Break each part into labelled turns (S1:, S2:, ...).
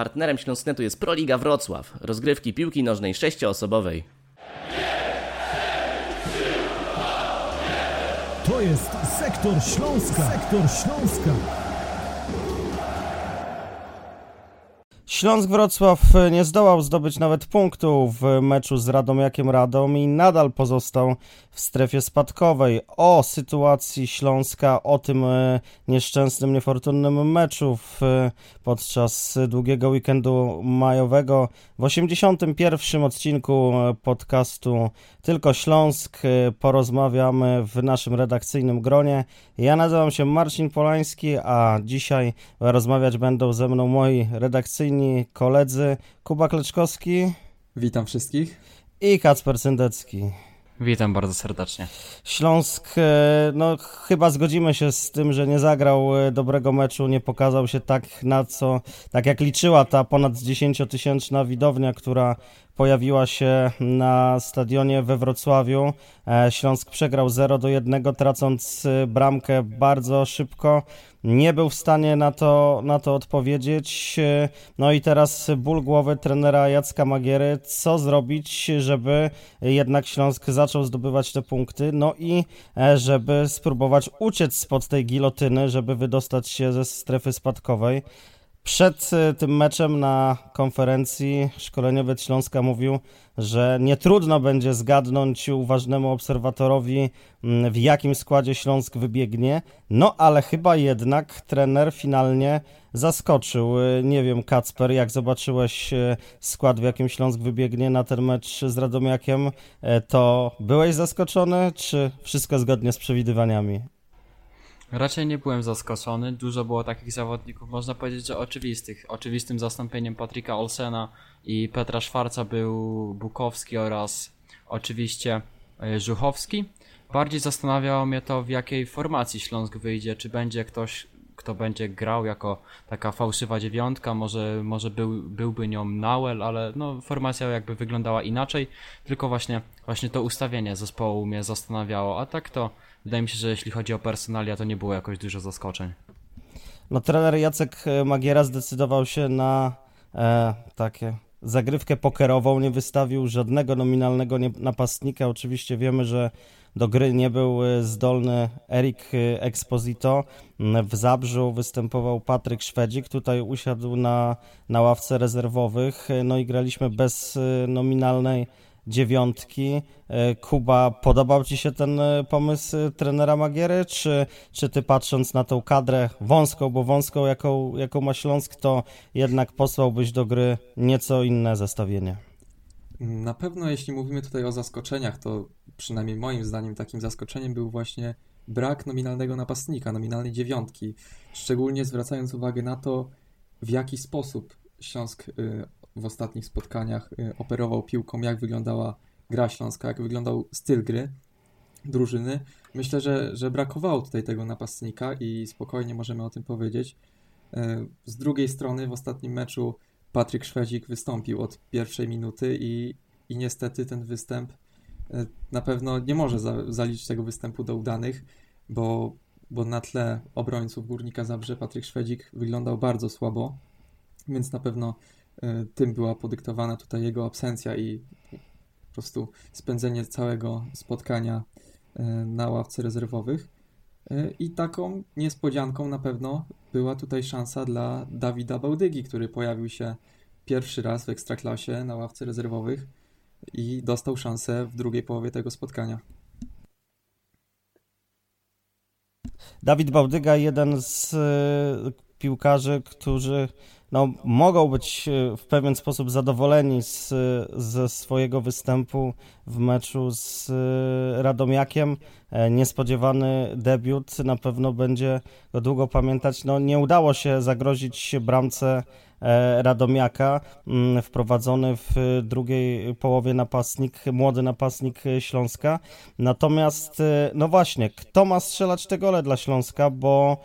S1: Partnerem Śląsknetu jest Proliga Wrocław, rozgrywki piłki nożnej sześcioosobowej.
S2: To jest Sektor Śląska. Sektor Śląska.
S3: Śląsk Wrocław nie zdołał zdobyć nawet punktu w meczu z Radomiakiem Radom i nadal pozostał w strefie spadkowej. O sytuacji Śląska, o tym e, nieszczęsnym, niefortunnym meczu w, podczas długiego weekendu majowego w 81. odcinku podcastu Tylko Śląsk e, porozmawiamy w naszym redakcyjnym gronie. Ja nazywam się Marcin Polański, a dzisiaj rozmawiać będą ze mną moi redakcyjni koledzy Kuba Kleczkowski.
S4: Witam wszystkich.
S3: I Kacper Syndecki.
S5: Witam bardzo serdecznie.
S3: Śląsk, e, no chyba zgodzimy się z tym, że nie zagrał e, dobrego meczu, nie pokazał się tak na co, tak jak liczyła ta ponad 10-tysięczna widownia, która pojawiła się na stadionie we Wrocławiu. E, Śląsk przegrał 0 do 1, tracąc bramkę bardzo szybko. Nie był w stanie na to, na to odpowiedzieć. No i teraz ból głowy trenera Jacka Magiery. Co zrobić, żeby jednak Śląsk zaczął zdobywać te punkty? No i e, żeby spróbować uciec spod tej gilotyny, żeby wydostać się ze strefy spadkowej. Przed e, tym meczem na konferencji szkoleniowiec Śląska mówił, że nie trudno będzie zgadnąć uważnemu obserwatorowi, mm, w jakim składzie Śląsk wybiegnie, no ale chyba jednak trener finalnie zaskoczył. E, nie wiem, Kacper, jak zobaczyłeś e, skład, w jakim Śląsk wybiegnie na ten mecz z Radomiakiem, to byłeś zaskoczony, czy wszystko zgodnie z przewidywaniami?
S5: Raczej nie byłem zaskoczony. Dużo było takich zawodników, można powiedzieć, że oczywistych. Oczywistym zastąpieniem Patryka Olsena i Petra Szwarca był Bukowski oraz oczywiście e, Żuchowski. Bardziej zastanawiało mnie to, w jakiej formacji Śląsk wyjdzie. Czy będzie ktoś, kto będzie grał jako taka fałszywa dziewiątka, może, może był, byłby nią Nauel, ale no, formacja jakby wyglądała inaczej. Tylko właśnie, właśnie to ustawienie zespołu mnie zastanawiało. A tak to wydaje mi się, że jeśli chodzi o personalia, to nie było jakoś dużo zaskoczeń.
S3: No trener Jacek Magiera zdecydował się na e, takie zagrywkę pokerową, nie wystawił żadnego nominalnego napastnika. Oczywiście wiemy, że do gry nie był e, zdolny Erik e, Exposito. W Zabrzu występował Patryk Szwedzik, tutaj usiadł na, na ławce rezerwowych. No i graliśmy bez e, nominalnej dziewiątki. E, Kuba, podobał Ci się ten e, pomysł e, trenera Magiery, czy, czy Ty patrząc na tą kadrę wąską, bo wąską jaką, jaką ma Śląsk, to jednak posłałbyś do gry nieco inne zestawienie?
S4: Na pewno jeśli mówimy tutaj o zaskoczeniach, to przynajmniej moim zdaniem takim zaskoczeniem był właśnie brak nominalnego napastnika, nominalnej dziewiątki, szczególnie zwracając uwagę na to, w jaki sposób Śląsk y, w ostatnich spotkaniach y, operował piłką, jak wyglądała gra śląska, jak wyglądał styl gry drużyny. Myślę, że, że brakowało tutaj tego napastnika i spokojnie możemy o tym powiedzieć. Y, z drugiej strony w ostatnim meczu Patryk Szwedzik wystąpił od pierwszej minuty i, i niestety ten występ y, na pewno nie może za, zaliczyć tego występu do udanych, bo, bo na tle obrońców Górnika Zabrze Patryk Szwedzik wyglądał bardzo słabo, więc na pewno tym była podyktowana tutaj jego absencja i po prostu spędzenie całego spotkania e, na ławce rezerwowych. E, I taką niespodzianką na pewno była tutaj szansa dla Dawida Bałdygi, który pojawił się pierwszy raz w ekstraklasie na ławce rezerwowych i dostał szansę w drugiej połowie tego spotkania.
S3: Dawid Bałdyga, jeden z piłkarzy, którzy no, mogą być e, w pewien sposób zadowoleni z, ze swojego występu w meczu z e, Radomiakiem. E, niespodziewany debiut na pewno będzie go długo pamiętać. No, nie udało się zagrozić bramce Radomiaka, mm, wprowadzony w drugiej połowie napastnik, młody napastnik Śląska. Natomiast, no właśnie, kto ma strzelać te gole dla Śląska, bo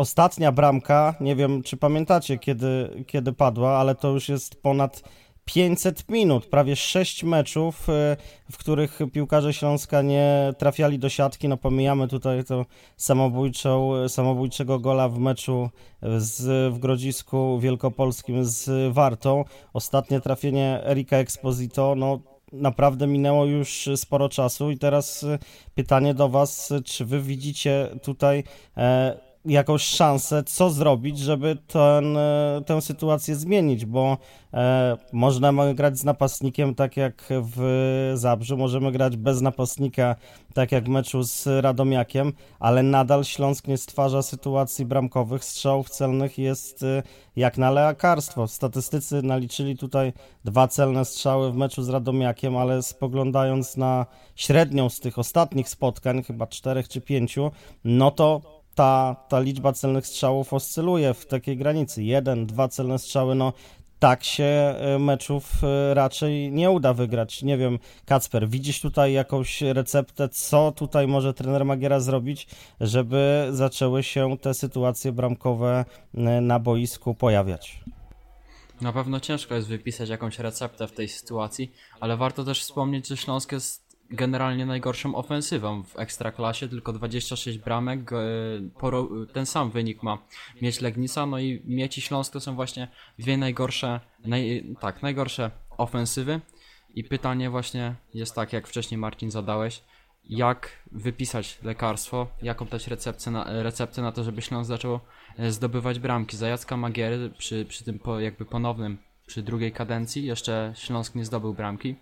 S3: ostatnia bramka, nie wiem czy pamiętacie kiedy, kiedy padła, ale to już jest ponad 500 minut, prawie 6 meczów, e, w których piłkarze Śląska nie trafiali do siatki. No pomijamy tutaj to samobójczą, samobójczego gola w meczu z, w Grodzisku Wielkopolskim z Wartą. Ostatnie trafienie Erika Exposito, no naprawdę minęło już sporo czasu i teraz pytanie do Was, czy Wy widzicie tutaj e, jakąś szansę, co zrobić, żeby ten, e, tę sytuację zmienić, bo e, można grać z napastnikiem tak jak w Zabrzu, możemy grać bez napastnika tak jak w meczu z Radomiakiem, ale nadal Śląsk nie stwarza sytuacji bramkowych, strzałów celnych jest e, jak na lekarstwo. Statystycy naliczyli tutaj dwa celne strzały w meczu z Radomiakiem, ale spoglądając na średnią z tych ostatnich spotkań, chyba czterech czy pięciu, no to ta, ta liczba celnych strzałów oscyluje w takiej granicy. Jeden, dwa celne strzały, no tak się e, meczów e, raczej nie uda wygrać. Nie wiem, Kacper, widzisz tutaj jakąś receptę, co tutaj może trener Magiera zrobić, żeby zaczęły się te sytuacje bramkowe e, na boisku pojawiać?
S5: Na pewno ciężko jest wypisać jakąś receptę w tej sytuacji, ale warto też wspomnieć, że Śląsk jest generalnie najgorszą ofensywą w ekstraklasie, tylko 26 bramek, ten sam wynik ma Mieć Legnica, no i Mieci Śląsk to są właśnie dwie najgorsze, naj, tak, najgorsze ofensywy i pytanie właśnie jest tak, jak wcześniej Marcin zadałeś, jak wypisać lekarstwo, jaką dać receptę na, na to, żeby Śląsk zaczął e, zdobywać bramki. Za Jacka Magiery przy, przy tym po, jakby ponownym, przy drugiej kadencji jeszcze Śląsk nie zdobył bramki.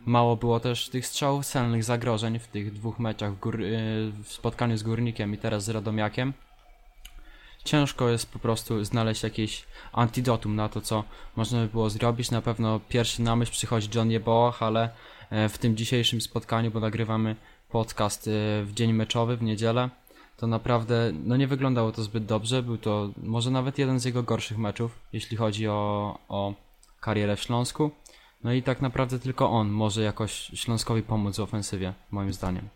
S5: Mało było też tych strzałów celnych zagrożeń w tych dwóch meczach w, gór, y, w spotkaniu z Górnikiem i teraz z Radomiakiem. Ciężko jest po prostu znaleźć jakieś antidotum na to, co można by było zrobić. Na pewno pierwszy na myśl przychodzi John Jeboach, ale e, w tym dzisiejszym spotkaniu, bo nagrywamy podcast e, w dzień meczowy, w niedzielę, to naprawdę no nie wyglądało to zbyt dobrze. Był to może nawet jeden z jego gorszych meczów, jeśli chodzi o, o karierę w Śląsku. No i tak naprawdę tylko on może jakoś Śląskowi pomóc w ofensywie, moim zdaniem.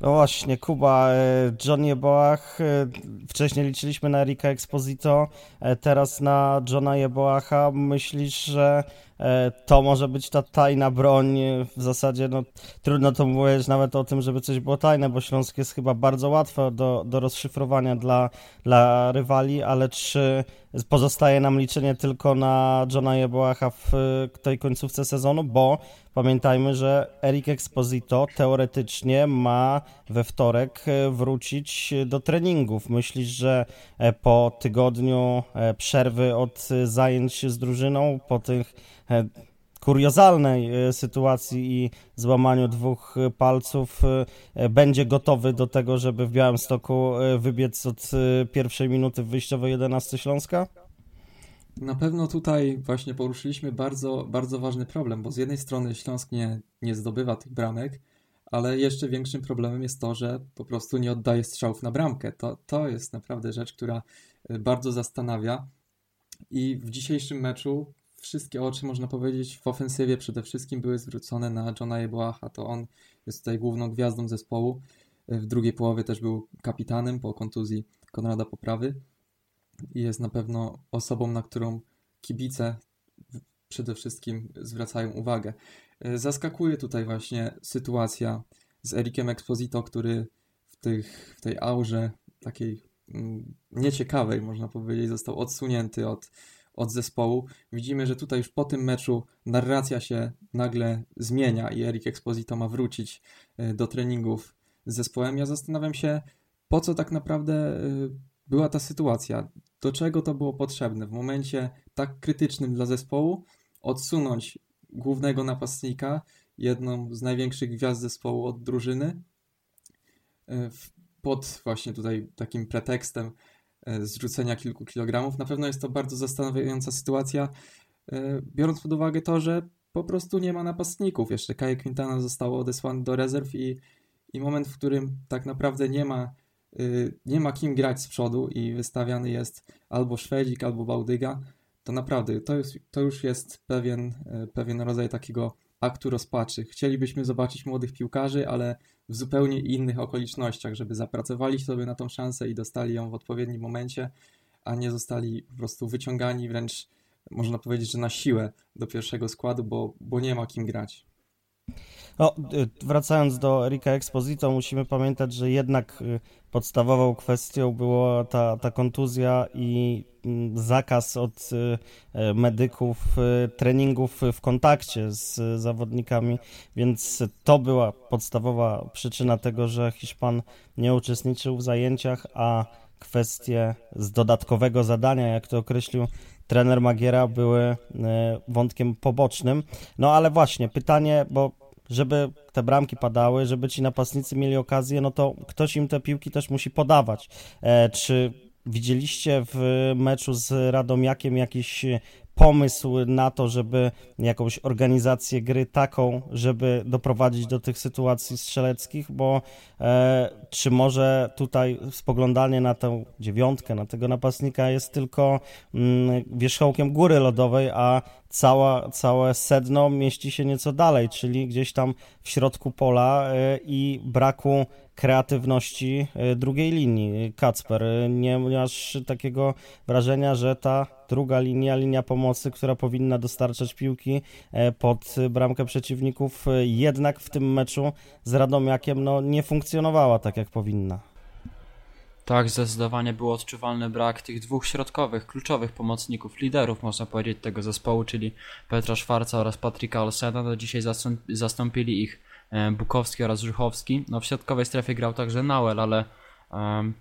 S3: No właśnie, Kuba, e, John Jeboach, e, wcześniej liczyliśmy na Erika Exposito, e, teraz na Johna Jeboacha. Myślisz, że to może być ta tajna broń? W zasadzie no, trudno to mówić nawet o tym, żeby coś było tajne, bo Śląsk jest chyba bardzo łatwe do, do rozszyfrowania dla, dla rywali, ale czy pozostaje nam liczenie tylko na Johna Jeboacha w tej końcówce sezonu, bo pamiętajmy, że Erik Exposito teoretycznie ma we wtorek e, wrócić do treningów. Myślisz, że e, po tygodniu e, przerwy od zajęć z drużyną, po tych kuriozalnej sytuacji i złamaniu dwóch palców będzie gotowy do tego, żeby w Białymstoku wybiec od pierwszej minuty wyjściowej 11 Śląska?
S4: Na pewno tutaj właśnie poruszyliśmy bardzo, bardzo ważny problem, bo z jednej strony Śląsk nie, nie zdobywa tych bramek, ale jeszcze większym problemem jest to, że po prostu nie oddaje strzałów na bramkę. To, to jest naprawdę rzecz, która bardzo zastanawia. I w dzisiejszym meczu wszystkie oczy, można powiedzieć, w ofensywie przede wszystkim były zwrócone na Johna Jeboacha. To on jest tutaj główną gwiazdą zespołu. W drugiej połowie też był kapitanem po kontuzji Konrada Poprawy i jest na pewno osobą, na którą kibice przede wszystkim zwracają uwagę. E, zaskakuje tutaj właśnie sytuacja z Erikiem Exposito, który w, tych, w tej aurze takiej mm, nieciekawej, można powiedzieć, został odsunięty od, od zespołu. Widzimy, że tutaj już po tym meczu narracja się nagle zmienia i Erik Exposito ma wrócić e, do treningów z zespołem. Ja zastanawiam się, po co tak naprawdę e, była ta sytuacja, do czego to było potrzebne w momencie tak krytycznym dla zespołu, odsunąć głównego napastnika, jedną z największych gwiazd zespołu od drużyny, e, pod właśnie tutaj takim pretekstem zrzucenia kilku kilogramów. Na pewno jest to bardzo zastanawiająca sytuacja, e, biorąc pod uwagę to, że po prostu nie ma napastników. Jeszcze Kaje Quintana zostało odesłany do rezerw i, i moment, w którym tak naprawdę nie ma, nie ma kim grać z przodu i wystawiany jest albo Szwedzik, albo Bałdyga, to naprawdę to, jest, to już jest pewien, e, pewien rodzaj takiego aktu rozpaczy. Chcielibyśmy zobaczyć młodych piłkarzy, ale w zupełnie innych okolicznościach, żeby zapracowali sobie na tą szansę i dostali ją w odpowiednim momencie, a nie zostali po prostu wyciągani wręcz można powiedzieć, że na siłę do pierwszego składu, bo, bo nie ma kim grać.
S3: No, y, wracając do Erika Exposito, musimy pamiętać, że jednak y, podstawową kwestią była ta, ta kontuzja i mm, zakaz od y, medyków treningów w kontakcie z zawodnikami, więc to była podstawowa przyczyna tego, że Hiszpan nie uczestniczył w zajęciach, a kwestie z dodatkowego zadania, jak to określił trener Magiera, były wątkiem pobocznym. No ale właśnie, pytanie, bo żeby te bramki padały, żeby ci napastnicy mieli okazję, no to ktoś im te piłki też musi podawać. E, czy widzieliście w meczu z Radomiakiem jakiś pomysł na to, żeby jakąś organizację gry taką, żeby doprowadzić do tych sytuacji strzeleckich, bo e, czy może tutaj spoglądanie na tę dziewiątkę, na tego napastnika jest tylko mm, wierzchołkiem góry lodowej, a cała, całe sedno mieści się nieco dalej, czyli gdzieś tam w środku pola e, i braku kreatywności e, drugiej linii. Kacper, e, nie masz takiego wrażenia, że ta druga linia, linia pomocy, która powinna dostarczać piłki pod bramkę przeciwników, jednak w tym meczu z Radomiakiem no, nie funkcjonowała tak jak powinna.
S5: Tak, zdecydowanie był odczuwalny brak tych dwóch środkowych, kluczowych pomocników, liderów, można powiedzieć, tego zespołu, czyli Petra Szwarca oraz Patryka Olsena. Do dzisiaj zastąpili ich e, Bukowski oraz Żuchowski. No, w środkowej strefie grał także Nauel, ale um,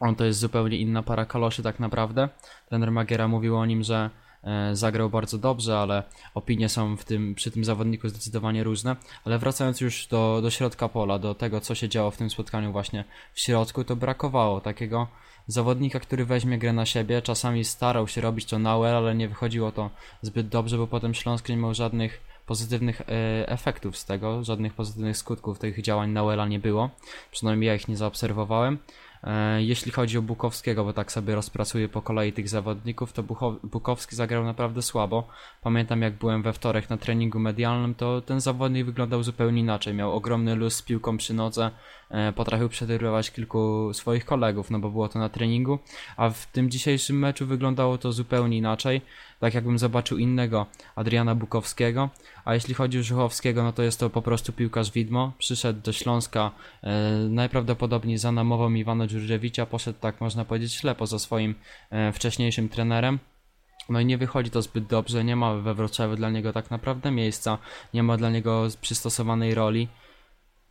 S5: on to jest zupełnie inna para kaloszy tak naprawdę. Trener Magiera mówił o nim, że E, zagrał bardzo dobrze, ale opinie są w tym, przy tym zawodniku zdecydowanie różne. Ale wracając już do, do środka pola, do tego, co się działo w tym spotkaniu właśnie w środku, to brakowało takiego zawodnika, który weźmie grę na siebie. Czasami starał się robić to Nauer, ale nie wychodziło to zbyt dobrze, bo potem Śląsk nie miał żadnych pozytywnych e, efektów z tego, żadnych pozytywnych skutków tych działań Nauela nie było. Przynajmniej ja ich nie zaobserwowałem. E, jeśli chodzi o Bukowskiego, bo tak sobie rozpracuję po kolei tych zawodników, to Bukowski zagrał naprawdę słabo. Pamiętam jak byłem we wtorek na treningu medialnym, to ten zawodnik wyglądał zupełnie inaczej. Miał ogromny luz z piłką przy nodze, potrafił przeterrować kilku swoich kolegów, no bo było to na treningu, a w tym dzisiejszym meczu wyglądało to zupełnie inaczej tak jakbym zobaczył innego Adriana Bukowskiego, a jeśli chodzi o Żuchowskiego, no to jest to po prostu piłkarz widmo, przyszedł do Śląska e, najprawdopodobniej za namową Iwana Dżurżewicza, poszedł tak można powiedzieć ślepo za swoim e, wcześniejszym trenerem, no i nie wychodzi to zbyt dobrze, nie ma we Wrocławiu dla niego tak naprawdę miejsca, nie ma dla niego przystosowanej roli.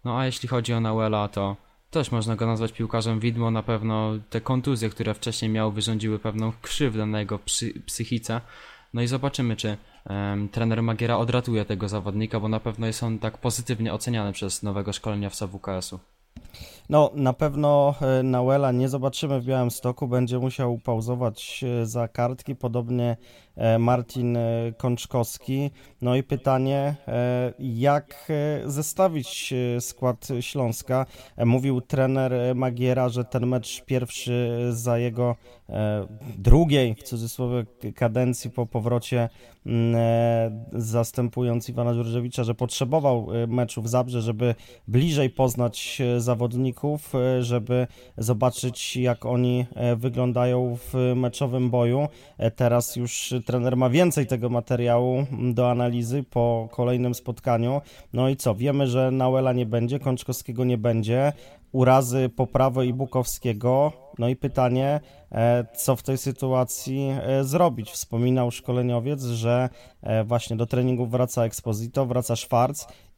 S5: No a jeśli chodzi o Nauela, to też można go nazwać piłkarzem widmo, na pewno te kontuzje, które wcześniej miał, wyrządziły pewną krzywdę na jego psy, psychice. No i zobaczymy, czy um, trener Magiera odratuje tego zawodnika, bo na pewno jest on tak pozytywnie oceniany przez nowego szkoleniowca WKS-u.
S3: No, na pewno e, Nauela nie zobaczymy w Białymstoku, będzie musiał pauzować e, za kartki, podobnie Marcin Kączkowski. No i pytanie, jak zestawić skład Śląska? Mówił trener Magiera, że ten mecz pierwszy za jego drugiej, w cudzysłowie, kadencji po powrocie zastępując Iwana Żurżewicza, że potrzebował meczu w Zabrze, żeby bliżej poznać zawodników e, żeby zobaczyć, jak oni e, wyglądają w meczowym boju. E, teraz już trener ma więcej tego materiału do analizy po kolejnym spotkaniu. No i co? Wiemy, że Nauela nie będzie, Kączkowskiego nie będzie, urazy Poprawy i Bukowskiego. No i pytanie, co w tej sytuacji zrobić? Wspominał szkoleniowiec, że właśnie do treningu wraca Exposito, wraca Schwarz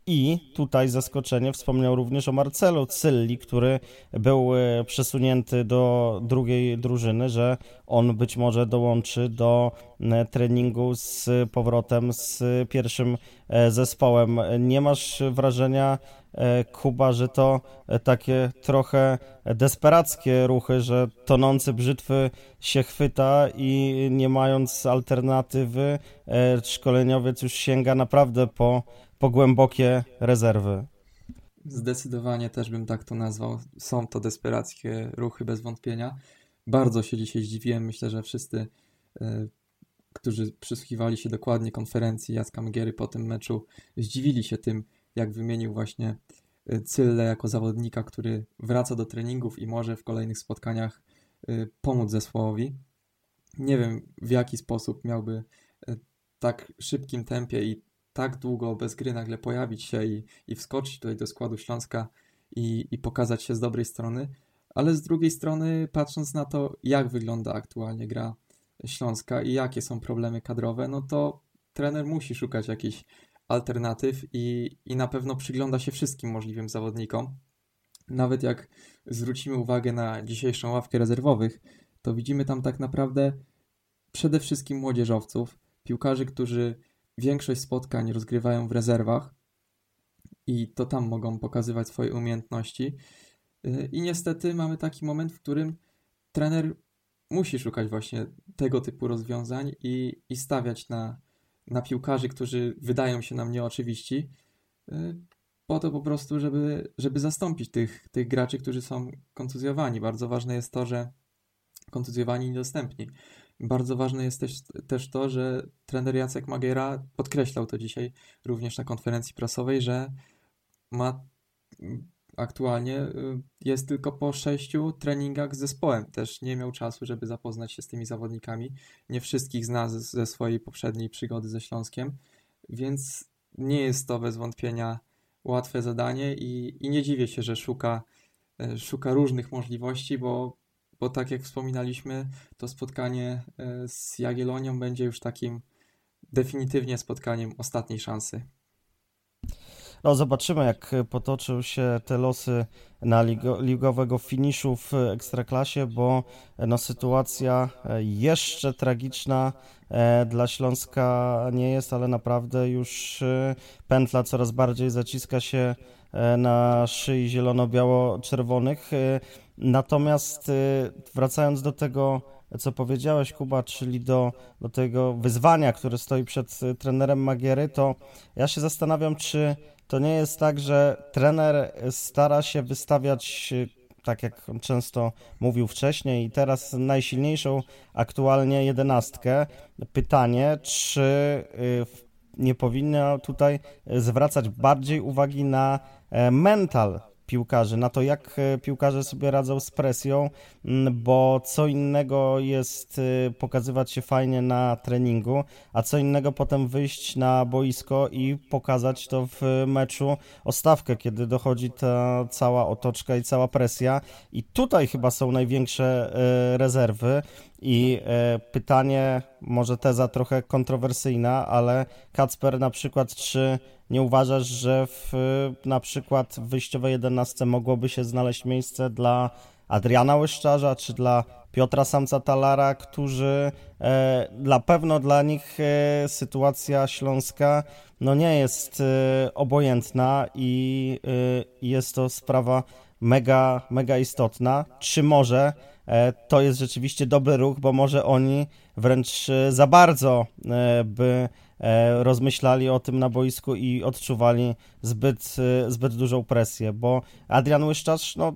S3: i tutaj zaskoczenie wspomniał również o Marcelu Cylli, który był e, przesunięty do drugiej drużyny, że on być może dołączy do e, treningu z powrotem z pierwszym e, zespołem. Nie masz wrażenia, Kuba, że to takie trochę desperackie ruchy, że tonący brzytwy się chwyta i nie mając alternatywy, szkoleniowiec już sięga naprawdę po po głębokie rezerwy.
S4: Zdecydowanie też bym tak to nazwał. Są to desperackie ruchy bez wątpienia. Bardzo się dzisiaj zdziwiłem. Myślę, że wszyscy, e, którzy przysłuchiwali się dokładnie konferencji Jacka Mgiery po tym meczu, zdziwili się tym, jak wymienił właśnie e, Cylle jako zawodnika, który wraca do treningów i może w kolejnych spotkaniach e, pomóc zespołowi. Nie wiem, w jaki sposób miałby e, tak szybkim tempie i tak długo bez gry nagle pojawić się i, i wskoczyć tutaj do składu Śląska i, i pokazać się z dobrej strony, ale z drugiej strony, patrząc na to, jak wygląda aktualnie gra Śląska i jakie są problemy kadrowe, no to trener musi szukać jakichś alternatyw i, i na pewno przygląda się wszystkim możliwym zawodnikom. Nawet jak zwrócimy uwagę na dzisiejszą ławkę rezerwowych, to widzimy tam tak naprawdę przede wszystkim młodzieżowców, piłkarzy, którzy większość spotkań rozgrywają w rezerwach i to tam mogą pokazywać swoje umiejętności. Y, I niestety mamy taki moment, w którym trener musi szukać właśnie tego typu rozwiązań i, i stawiać na, na piłkarzy, którzy wydają się nam nieoczywiści, y, po to po prostu, żeby, żeby zastąpić tych, tych graczy, którzy są kontuzjowani. Bardzo ważne jest to, że kontuzjowani i niedostępni. Bardzo ważne jest też, też to, że trener Jacek Magiera podkreślał to dzisiaj również na konferencji prasowej, że ma aktualnie y, jest tylko po sześciu treningach z zespołem. Też nie miał czasu, żeby zapoznać się z tymi zawodnikami. Nie wszystkich zna ze swojej poprzedniej przygody ze Śląskiem, więc nie jest to bez wątpienia łatwe zadanie i, i nie dziwię się, że szuka, y, szuka różnych możliwości, bo, bo tak jak wspominaliśmy, to spotkanie y, z Jagiellonią będzie już takim definitywnie spotkaniem ostatniej szansy.
S3: No zobaczymy, jak potoczą się te losy na ligo, ligowego finiszu w Ekstraklasie, bo no, sytuacja jeszcze tragiczna e, dla Śląska nie jest, ale naprawdę już e, pętla coraz bardziej zaciska się e, na szyi zielono-biało-czerwonych. Natomiast wracając do tego, co powiedziałeś, Kuba, czyli do, do tego wyzwania, które stoi przed trenerem Magiery, to ja się zastanawiam, czy to nie jest tak, że trener stara się wystawiać, tak jak on często mówił wcześniej, i teraz najsilniejszą aktualnie jedenastkę. Pytanie, czy y, nie powinno tutaj zwracać bardziej uwagi na e, mental piłkarzy, na to jak e, piłkarze sobie radzą z presją, bo co innego jest e, pokazywać się fajnie na treningu, a co innego potem wyjść na boisko i pokazać to w meczu o stawkę, kiedy dochodzi ta cała otoczka i cała presja. I tutaj chyba są największe e, rezerwy. I pytanie, może teza trochę kontrowersyjna, ale Kacper na przykład, czy nie uważasz, że w na przykład w wyjściowej 11 mogłoby się znaleźć miejsce dla Adriana Łyszczarza czy dla Piotra Samca Talara, którzy e, dla pewno dla nich e, sytuacja śląska no nie jest e, obojętna i e, jest to sprawa mega, mega istotna. Czy może e, to jest rzeczywiście dobry ruch, bo może oni wręcz e, za bardzo by E, rozmyślali o tym na boisku i odczuwali zbyt, zbyt dużą presję, bo Adrian Łyszczarz, no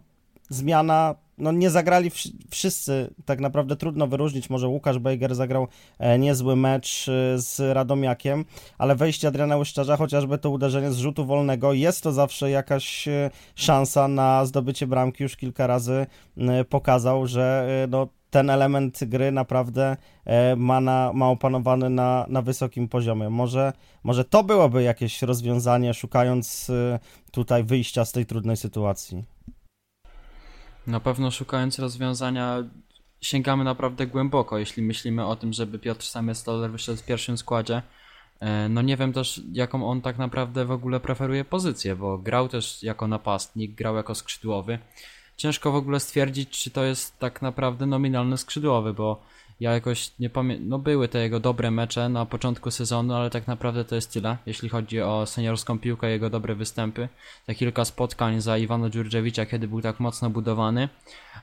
S3: zmiana, no nie zagrali wszyscy, tak naprawdę trudno wyróżnić, może Łukasz Bejger zagrał e, niezły mecz z Radomiakiem, ale wejście Adriana Łyszczarza, chociażby to uderzenie z rzutu wolnego, jest to zawsze jakaś szansa na zdobycie bramki, już kilka razy pokazał, że no ten element gry naprawdę e, ma, na, ma opanowany na, na wysokim poziomie. Może, może to byłoby jakieś rozwiązanie, szukając e, tutaj wyjścia z tej trudnej sytuacji.
S5: Na pewno szukając rozwiązania sięgamy naprawdę głęboko, jeśli myślimy o tym, żeby Piotr Samystoller wyszedł w pierwszym składzie. E, no nie wiem też, jaką on tak naprawdę w ogóle preferuje pozycję, bo grał też jako napastnik, grał jako skrzydłowy ciężko w ogóle stwierdzić, czy to jest tak naprawdę nominalny skrzydłowy, bo ja jakoś nie pamiętam, no były te jego dobre mecze na początku sezonu, ale tak naprawdę to jest tyle, jeśli chodzi o seniorską piłkę, jego dobre występy. Te kilka spotkań za Iwana Dżurdziewicza, kiedy był tak mocno budowany,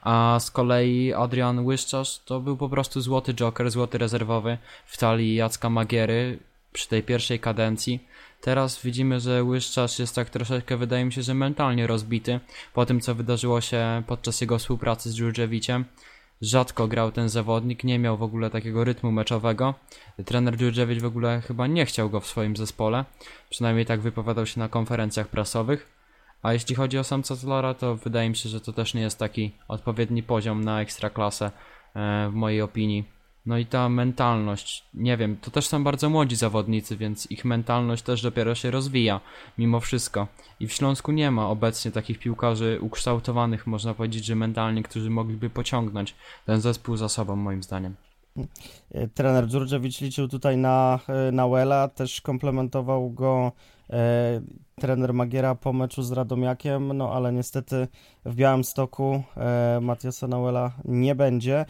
S5: a z kolei Adrian Łyszczarz to był po prostu złoty joker, złoty rezerwowy w talii Jacka Magiery przy tej pierwszej kadencji. Teraz widzimy, że Łyszczarz jest tak troszeczkę, wydaje mi się, że mentalnie rozbity po tym, co wydarzyło się podczas jego współpracy z Dżurdżewiciem. Rzadko grał ten zawodnik, nie miał w ogóle takiego rytmu meczowego. Trener Dżurdżewicz w ogóle chyba nie chciał go w swoim zespole, przynajmniej tak wypowiadał się na konferencjach prasowych. A jeśli chodzi o samca Zlara, to wydaje mi się, że to też nie jest taki odpowiedni poziom na ekstraklasę, e, w mojej opinii. No i ta mentalność, nie wiem, to też są bardzo młodzi zawodnicy, więc ich mentalność też dopiero się rozwija, mimo wszystko. I w Śląsku nie ma obecnie takich piłkarzy ukształtowanych, można powiedzieć, że mentalnie, którzy mogliby pociągnąć ten zespół za sobą, moim zdaniem.
S3: E, trener Dżurdziewicz liczył tutaj na, e, na Wela, też komplementował go e, trener Magiera po meczu z Radomiakiem, no ale niestety w Białymstoku e, Matiasa Nauela nie będzie.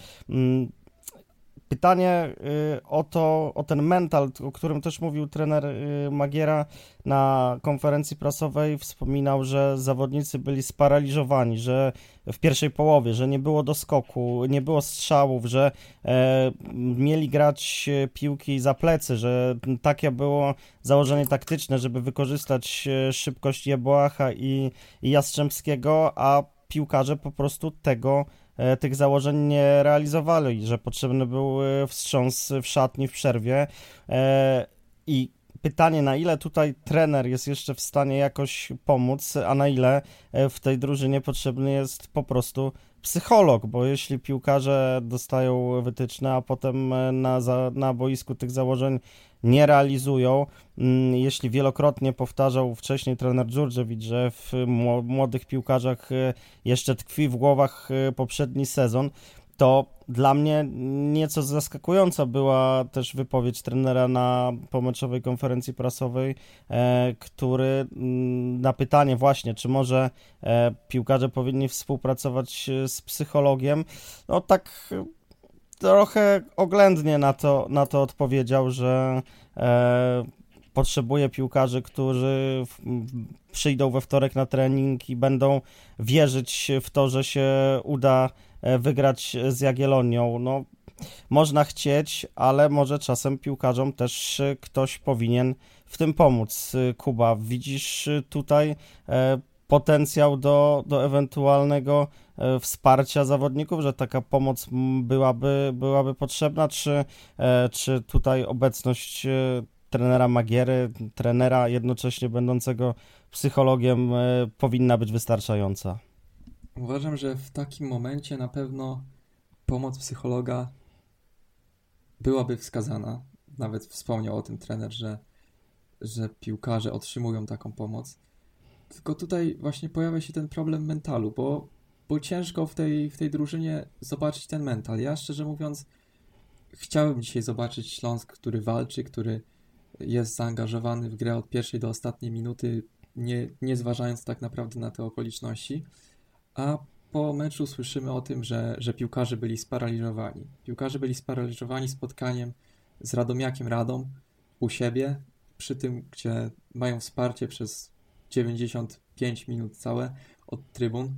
S3: Pytanie y, o to, o ten mental, o którym też mówił trener y, Magiera na konferencji prasowej, wspominał, że zawodnicy byli sparaliżowani, że w pierwszej połowie, że nie było doskoku, nie było strzałów, że e, mieli grać piłki za plecy, że takie było założenie taktyczne, żeby wykorzystać e, szybkość Jebłacha i, i Jastrzębskiego, a piłkarze po prostu tego E, tych założeń nie realizowali, że potrzebny był e, wstrząs w szatni w przerwie. E, i pytanie, na ile tutaj trener jest jeszcze w stanie jakoś pomóc, a na ile w tej drużynie potrzebny jest po prostu psycholog, bo jeśli piłkarze dostają wytyczne, a potem na, za, na boisku tych założeń nie realizują. Mm, jeśli wielokrotnie powtarzał wcześniej trener Dżurdżewicz, że w młodych piłkarzach e, jeszcze tkwi w głowach e, poprzedni sezon, to dla mnie nieco zaskakująca była też wypowiedź trenera na pomeczowej konferencji prasowej, e, który mm, na pytanie właśnie, czy może piłkarze powinni współpracować z psychologiem, no tak trochę oględnie na to, na to odpowiedział, że e, potrzebuje piłkarzy, którzy w, przyjdą we wtorek na trening i będą wierzyć w to, że się uda e, wygrać z Jagiellonią. No, można chcieć, ale może czasem piłkarzom też ktoś powinien w tym pomóc. Kuba, widzisz tutaj e, potencjał do, do ewentualnego wsparcia zawodników, że taka pomoc byłaby, byłaby potrzebna, czy, e, czy tutaj obecność e, trenera Magiery, trenera jednocześnie będącego psychologiem powinna być wystarczająca?
S4: Uważam, że w takim momencie na pewno pomoc psychologa byłaby wskazana. Nawet wspomniał o tym trener, że, że piłkarze otrzymują taką pomoc tylko tutaj właśnie pojawia się ten problem mentalu, bo, bo ciężko w tej, w tej drużynie zobaczyć ten mental. Ja szczerze mówiąc chciałem dzisiaj zobaczyć Śląsk, który walczy, który jest zaangażowany w grę od pierwszej do ostatniej minuty, nie, nie zważając tak naprawdę na te okoliczności. A po meczu słyszymy o tym, że, że piłkarze byli sparaliżowani. Piłkarze byli sparaliżowani spotkaniem z Radomiakiem Radom u siebie, przy tym, gdzie mają wsparcie przez 95 minut całe od trybun.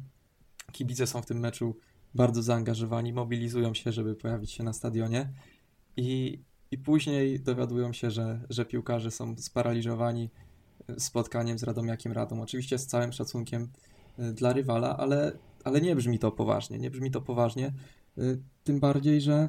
S4: Kibice są w tym meczu bardzo zaangażowani, mobilizują się, żeby pojawić się na stadionie i, i później dowiadują się, że, że piłkarze są sparaliżowani spotkaniem z Radomiakiem Radom. Oczywiście z całym szacunkiem y, dla rywala, ale, ale nie brzmi to poważnie. Nie brzmi to poważnie, y, tym bardziej, że,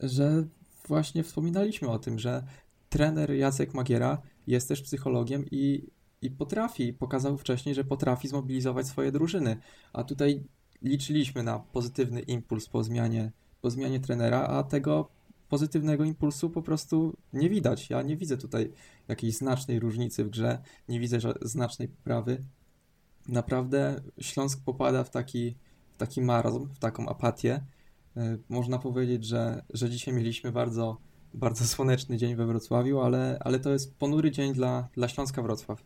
S4: że właśnie wspominaliśmy o tym, że trener Jacek Magiera jest też psychologiem i i potrafi, pokazał wcześniej, że potrafi zmobilizować swoje drużyny. A tutaj liczyliśmy na pozytywny impuls po zmianie, po zmianie trenera, a tego pozytywnego impulsu po prostu nie widać. Ja nie widzę tutaj jakiejś znacznej różnicy w grze, nie widzę znacznej poprawy. Naprawdę Śląsk popada w taki, w taki marazm, w taką apatię. E, można powiedzieć, że, że dzisiaj mieliśmy bardzo, bardzo słoneczny dzień we Wrocławiu, ale, ale to jest ponury dzień dla, dla Śląska Wrocław.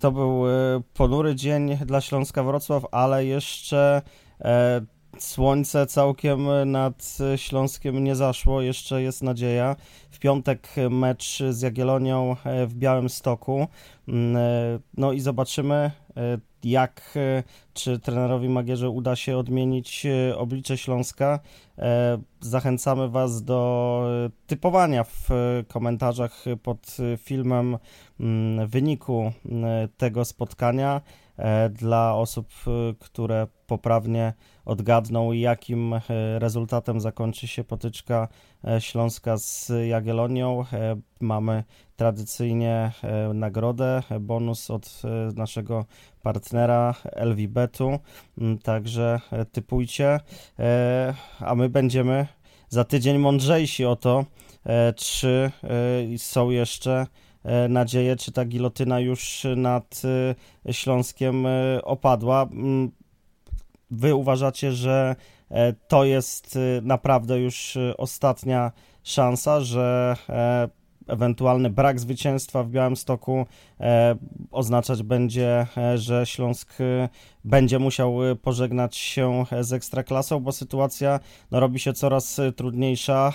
S3: To był e, ponury dzień dla Śląska Wrocław, ale jeszcze e, słońce całkiem nad Śląskiem nie zaszło, jeszcze jest nadzieja. W piątek mecz z Jagiellonią e, w Białym Stoku. Mm, no i zobaczymy, jak, czy trenerowi Magierze uda się odmienić oblicze Śląska. Zachęcamy Was do typowania w komentarzach pod filmem mm, wyniku tego spotkania e, dla osób, które poprawnie odgadną, jakim e, rezultatem zakończy się potyczka Śląska z Jagiellonią. Mamy tradycyjnie nagrodę, bonus od naszego partnera LVBetu, mm, także typujcie, a my będziemy za tydzień mądrzejsi o to, czy są jeszcze E, nadzieję, czy ta gilotyna już nad e, Śląskiem e, opadła. Mm, wy uważacie, że to jest naprawdę już ostatnia szansa, że ewentualny brak zwycięstwa w Białymstoku e, oznaczać będzie, e, że Śląsk e, będzie musiał pożegnać się z Ekstraklasą, bo sytuacja no, robi się coraz trudniejsza.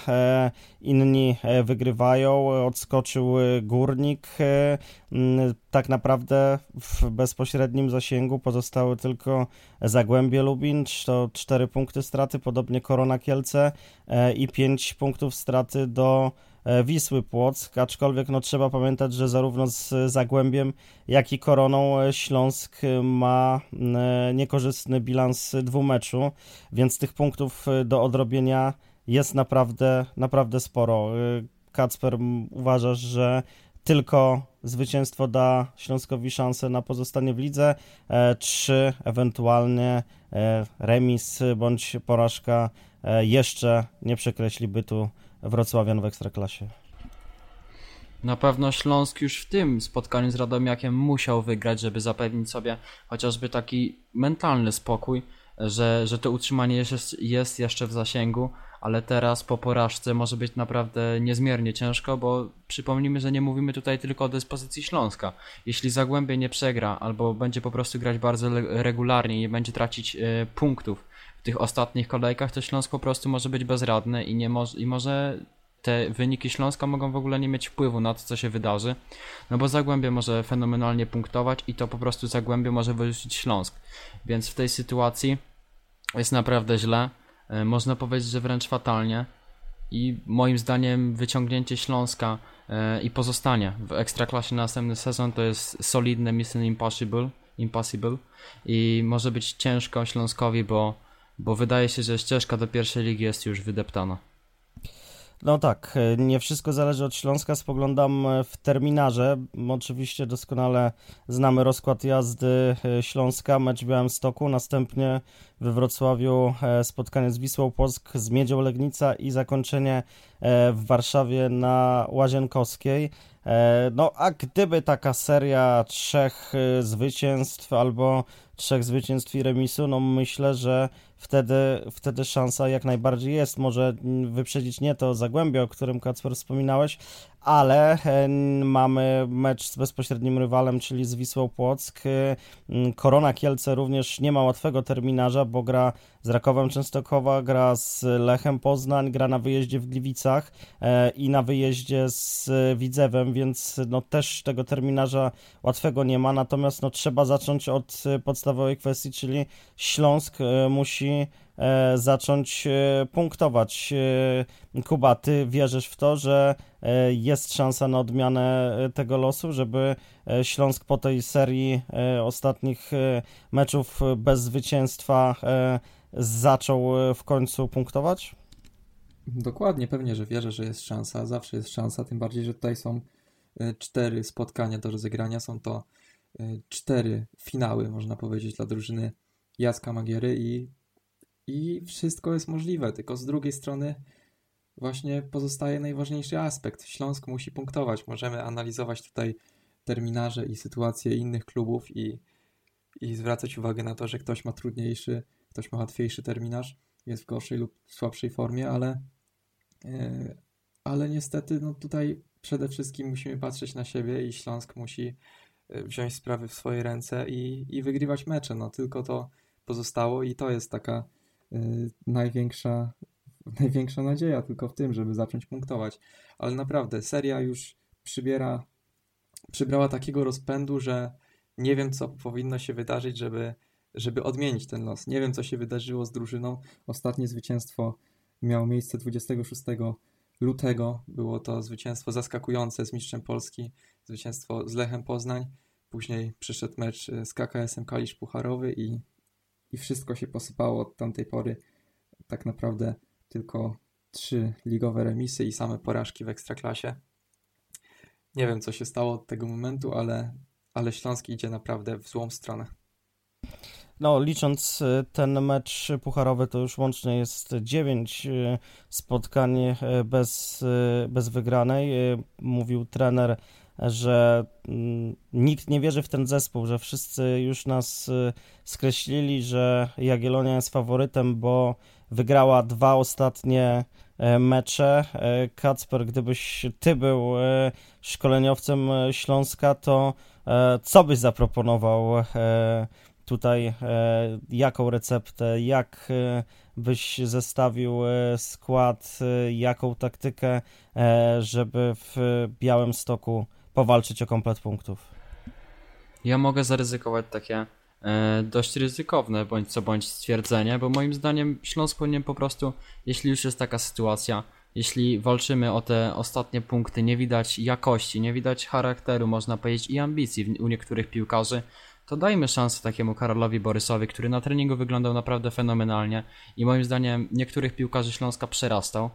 S3: Inni wygrywają, odskoczył Górnik. Tak naprawdę w bezpośrednim zasięgu pozostały tylko Zagłębie Lubin, to 4 punkty straty, podobnie Korona Kielce i 5 punktów straty do E, Wisły Płock, aczkolwiek no, trzeba pamiętać, że zarówno z Zagłębiem, jak i Koroną e, Śląsk ma e, niekorzystny bilans dwumeczu, więc tych punktów do odrobienia jest naprawdę, naprawdę sporo. Kacper, uważasz, że tylko zwycięstwo da Śląskowi szansę na pozostanie w lidze, czy ewentualnie remis bądź porażka jeszcze nie przekreśli bytu Wrocławian w Ekstraklasie.
S5: Na pewno Śląsk już w tym spotkaniu z Radomiakiem musiał wygrać, żeby zapewnić sobie chociażby taki mentalny spokój, że, że to utrzymanie jest, jest jeszcze w zasięgu, ale teraz po porażce może być naprawdę niezmiernie ciężko, bo przypomnijmy, że nie mówimy tutaj tylko o dyspozycji Śląska. Jeśli Zagłębie nie przegra albo będzie po prostu grać bardzo regularnie i nie będzie tracić y, punktów w tych ostatnich kolejkach, to Śląsk po prostu może być bezradny i, nie może, i może te wyniki Śląska mogą w ogóle nie mieć wpływu na to, co się wydarzy, no bo Zagłębie może fenomenalnie punktować i to po prostu Zagłębie może wyrzucić Śląsk. Więc w tej sytuacji jest naprawdę źle. E, można powiedzieć, że wręcz fatalnie. I moim zdaniem wyciągnięcie Śląska e, i pozostanie w Ekstraklasie na następny sezon to jest solidne Mission Impossible, impossible i może być ciężko Śląskowi, bo bo wydaje się, że ścieżka do pierwszej ligi jest już wydeptana.
S3: No tak, nie wszystko zależy od Śląska. Spoglądam w terminarze. Oczywiście doskonale znamy rozkład jazdy Śląska, mecz w Białymstoku, następnie we Wrocławiu e, spotkanie z Wisłą Płock, z Miedzią Legnica i zakończenie e, w Warszawie na Łazienkowskiej. E, no a gdyby taka seria trzech zwycięstw albo trzech zwycięstw i remisu, no myślę, że wtedy, wtedy szansa jak najbardziej jest. Może wyprzedzić nie to Zagłębie, o którym Kacper wspominałeś, ale e, mamy mecz z bezpośrednim rywalem, czyli z Wisłą Płock. E, Korona Kielce również nie ma łatwego terminarza, bo gra z Rakowem Częstochowa, gra z Lechem Poznań, gra na wyjeździe w Gliwicach e, i na wyjeździe z Widzewem, więc no też tego terminarza łatwego nie ma, natomiast no trzeba zacząć od podstawowej kwestii, czyli Śląsk musi zacząć e, punktować. E, Kuba, ty wierzysz w to, że jest szansa na odmianę tego losu, żeby Śląsk po tej serii ostatnich meczów bez zwycięstwa zaczął w końcu punktować?
S4: Dokładnie, pewnie, że wierzę, że jest szansa. Zawsze jest szansa, tym bardziej, że tutaj są cztery spotkania do rozegrania. Są to cztery finały, można powiedzieć, dla drużyny Jacka Magiery i i wszystko jest możliwe, tylko z drugiej strony właśnie pozostaje najważniejszy aspekt. Śląsk musi punktować. Możemy analizować tutaj terminarze i sytuacje innych klubów i, i zwracać uwagę na to, że ktoś ma trudniejszy, ktoś ma łatwiejszy terminarz, jest w gorszej lub słabszej formie, ale, yy, ale niestety no tutaj przede wszystkim musimy patrzeć na siebie i Śląsk musi e, wziąć sprawy w swoje ręce i, i wygrywać mecze. No tylko to pozostało i to jest taka największa, największa nadzieja tylko w tym, żeby zacząć punktować. Ale naprawdę, seria już przybiera, przybrała takiego rozpędu, że nie wiem, co powinno się wydarzyć, żeby, żeby odmienić ten los. Nie wiem, co się wydarzyło z drużyną. Ostatnie zwycięstwo miało miejsce 26 lutego. Było to zwycięstwo zaskakujące z mistrzem Polski, zwycięstwo z Lechem Poznań. Później przyszedł mecz z KKS-em Kalisz Pucharowy i i wszystko się posypało od tamtej pory. Tak naprawdę tylko trzy ligowe remisy i same porażki w Ekstraklasie. Nie wiem, co się stało od tego momentu, ale, ale Śląsk idzie naprawdę w złą stronę.
S3: No, licząc y, ten mecz pucharowy, to już łącznie jest 9 y, spotkań y, bez, bez wygranej. Mówił trener, że mm, nikt nie wierzy w ten zespół, że wszyscy już nas skreślili, że Jagiellonia jest faworytem, bo wygrała dwa ostatnie mecze. Kacper, gdybyś ty był szkoleniowcem Śląska, to co byś zaproponował tutaj e, jaką receptę, jak e, byś zestawił e, skład, jaką taktykę, żeby w Białym Stoku powalczyć o komplet punktów?
S5: Ja mogę zaryzykować takie dość ryzykowne bądź co bądź stwierdzenie, bo moim zdaniem Śląsk powinien po prostu, jeśli już jest taka sytuacja, jeśli walczymy o te ostatnie punkty, nie widać jakości, nie widać charakteru, można powiedzieć, i ambicji u niektórych piłkarzy, to dajmy szansę takiemu Karolowi Borysowi, który na treningu wyglądał naprawdę fenomenalnie i moim zdaniem niektórych piłkarzy Śląska przerastał, e,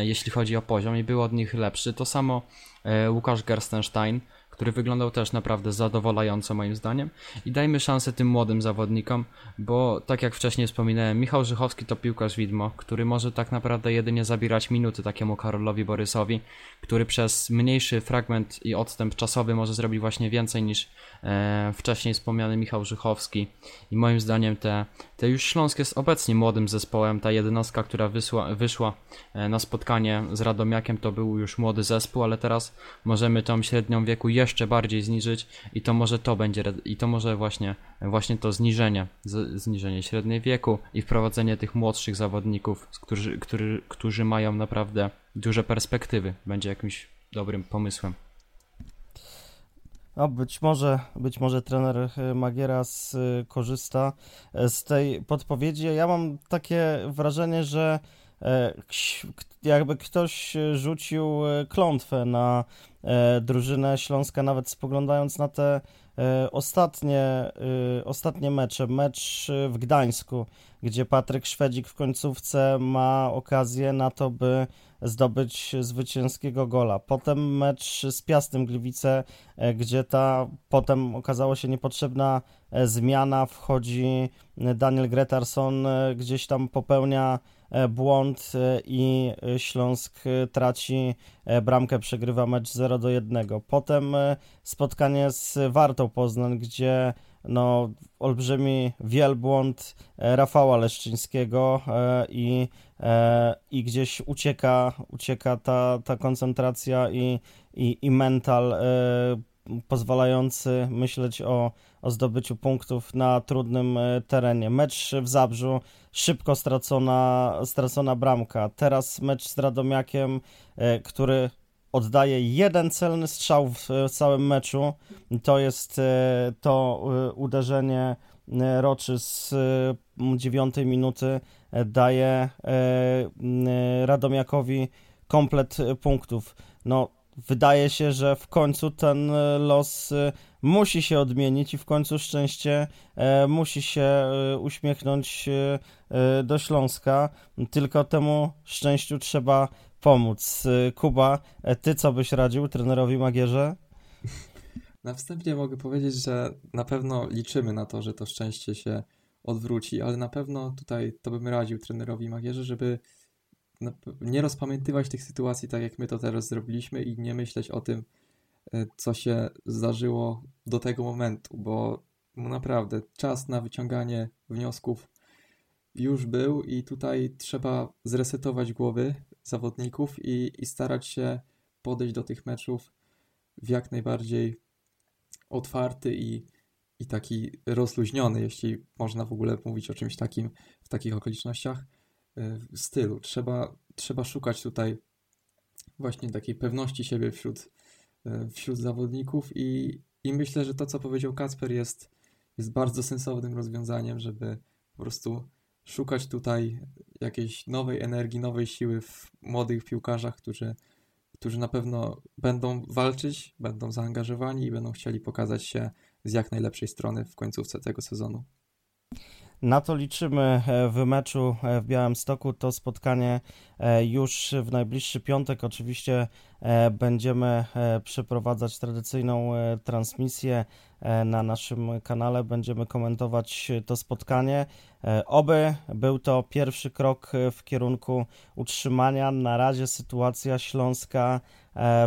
S5: jeśli chodzi o poziom i był od nich lepszy. To samo e, Łukasz Gerstenstein, który wyglądał też naprawdę zadowalająco moim zdaniem. I dajmy szansę tym młodym zawodnikom, bo tak jak wcześniej wspominałem, Michał Żychowski to piłkarz widmo, który może tak naprawdę jedynie zabierać minuty takiemu Karolowi Borysowi, który przez mniejszy fragment i odstęp czasowy może zrobić właśnie więcej niż e, wcześniej wspomniany Michał Żychowski. I moim zdaniem te, te już Śląsk jest obecnie młodym zespołem. Ta jedenastka, która wysła, wyszła e, na spotkanie z Radomiakiem, to był już młody zespół, ale teraz możemy tą średnią wieku jeszcze jeszcze bardziej zniżyć i to może to będzie, i to może właśnie, właśnie to zniżenie, zniżenie średniej wieku i wprowadzenie tych młodszych zawodników, którzy, którzy, którzy mają naprawdę duże perspektywy, będzie jakimś dobrym pomysłem.
S3: No, być może, być może trener e, Magiera korzysta e, z tej podpowiedzi. Ja mam takie wrażenie, że e, jakby ktoś rzucił klątwę na E, drużynę Śląska, nawet spoglądając na te e, ostatnie, e, ostatnie mecze. Mecz w Gdańsku, gdzie Patryk Szwedzik w końcówce ma okazję na to, by zdobyć zwycięskiego gola. Potem mecz z Piastem Gliwice, gdzie ta potem okazała się niepotrzebna zmiana. Wchodzi Daniel Gretarson, gdzieś tam popełnia E, błąd e, i Śląsk e, traci bramkę, przegrywa mecz 0 do 1. Potem spotkanie z Wartą Poznań, gdzie no, olbrzymi wielbłąd Rafała Leszczyńskiego i, i gdzieś ucieka, ucieka ta, ta koncentracja i, i, i mental pozwalający myśleć o, o zdobyciu punktów na trudnym e, terenie. Mecz w Zabrzu, szybko stracona, stracona bramka. Teraz mecz z Radomiakiem, e, który oddaje jeden celny strzał w całym meczu. To jest e, to uderzenie Roczy z dziewiątej minuty daje Radomiakowi komplet punktów. No, wydaje się, że w końcu ten e, los e, musi się odmienić i w końcu szczęście e, musi się uśmiechnąć do Śląska. Tylko temu szczęściu trzeba pomóc. Kuba, ty co byś radził trenerowi Magierze?
S4: Na wstępie mogę powiedzieć, że na pewno liczymy na to, że to szczęście się odwróci, ale na pewno tutaj to bym radził trenerowi Magierze, żeby nie rozpamiętywać tych sytuacji tak, jak my to teraz zrobiliśmy i nie myśleć o tym, e, co się zdarzyło do tego momentu, bo naprawdę czas na wyciąganie wniosków już był i tutaj trzeba zresetować głowy zawodników i, i starać się podejść do tych meczów w jak najbardziej otwarty i, i taki rozluźniony, jeśli można w ogóle mówić o czymś takim w takich okolicznościach stylu. Trzeba, trzeba szukać tutaj właśnie takiej pewności siebie wśród, e, wśród zawodników i, i myślę, że to, co powiedział Kacper jest, jest bardzo sensownym rozwiązaniem, żeby po prostu szukać tutaj jakiejś nowej energii, nowej siły w młodych piłkarzach, którzy, którzy na pewno będą walczyć, będą zaangażowani i będą chcieli pokazać się z jak najlepszej strony w końcówce tego sezonu.
S3: Na to liczymy e, w meczu e, w Białymstoku. To spotkanie e, już w najbliższy piątek. Oczywiście będziemy przeprowadzać tradycyjną transmisję na naszym kanale. Będziemy komentować to spotkanie. Oby był to pierwszy krok w kierunku utrzymania. Na razie sytuacja śląska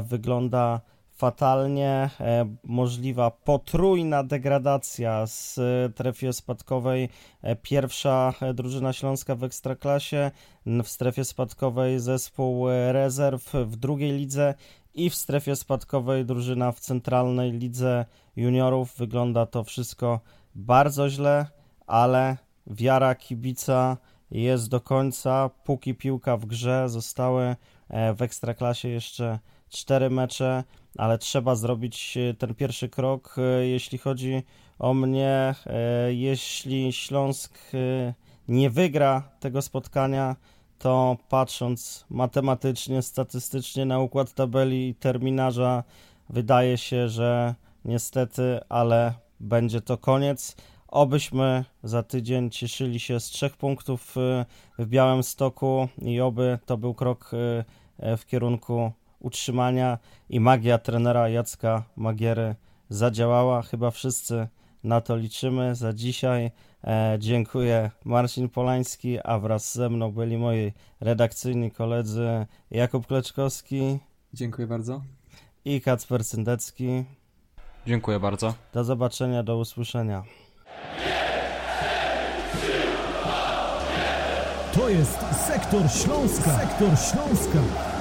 S3: wygląda fatalnie, e, możliwa potrójna degradacja z strefy spadkowej. E, pierwsza e, drużyna śląska w ekstraklasie, w strefie spadkowej zespół rezerw w drugiej lidze i w strefie spadkowej drużyna w centralnej lidze juniorów. Wygląda to wszystko bardzo źle, ale wiara kibica jest do końca. Póki piłka w grze, zostały w ekstraklasie jeszcze cztery mecze ale trzeba zrobić e, ten pierwszy krok. E, jeśli chodzi o mnie, e, jeśli Śląsk nie wygra tego spotkania, to patrząc matematycznie, statystycznie na układ tabeli i terminarza, wydaje się, że niestety, ale będzie to koniec. Obyśmy za tydzień cieszyli się z trzech punktów w Białym Stoku i oby to był krok w kierunku utrzymania i magia trenera Jacka Magiery zadziałała. Chyba wszyscy na to liczymy. Za dzisiaj e, dziękuję Marcin Polański, a wraz ze mną byli moi redakcyjni koledzy Jakub Kleczkowski.
S4: Dziękuję bardzo.
S3: I Kacper Syndecki.
S5: Dziękuję bardzo.
S3: Do zobaczenia, do usłyszenia.
S2: To jest Sektor Śląska. Sektor Śląska.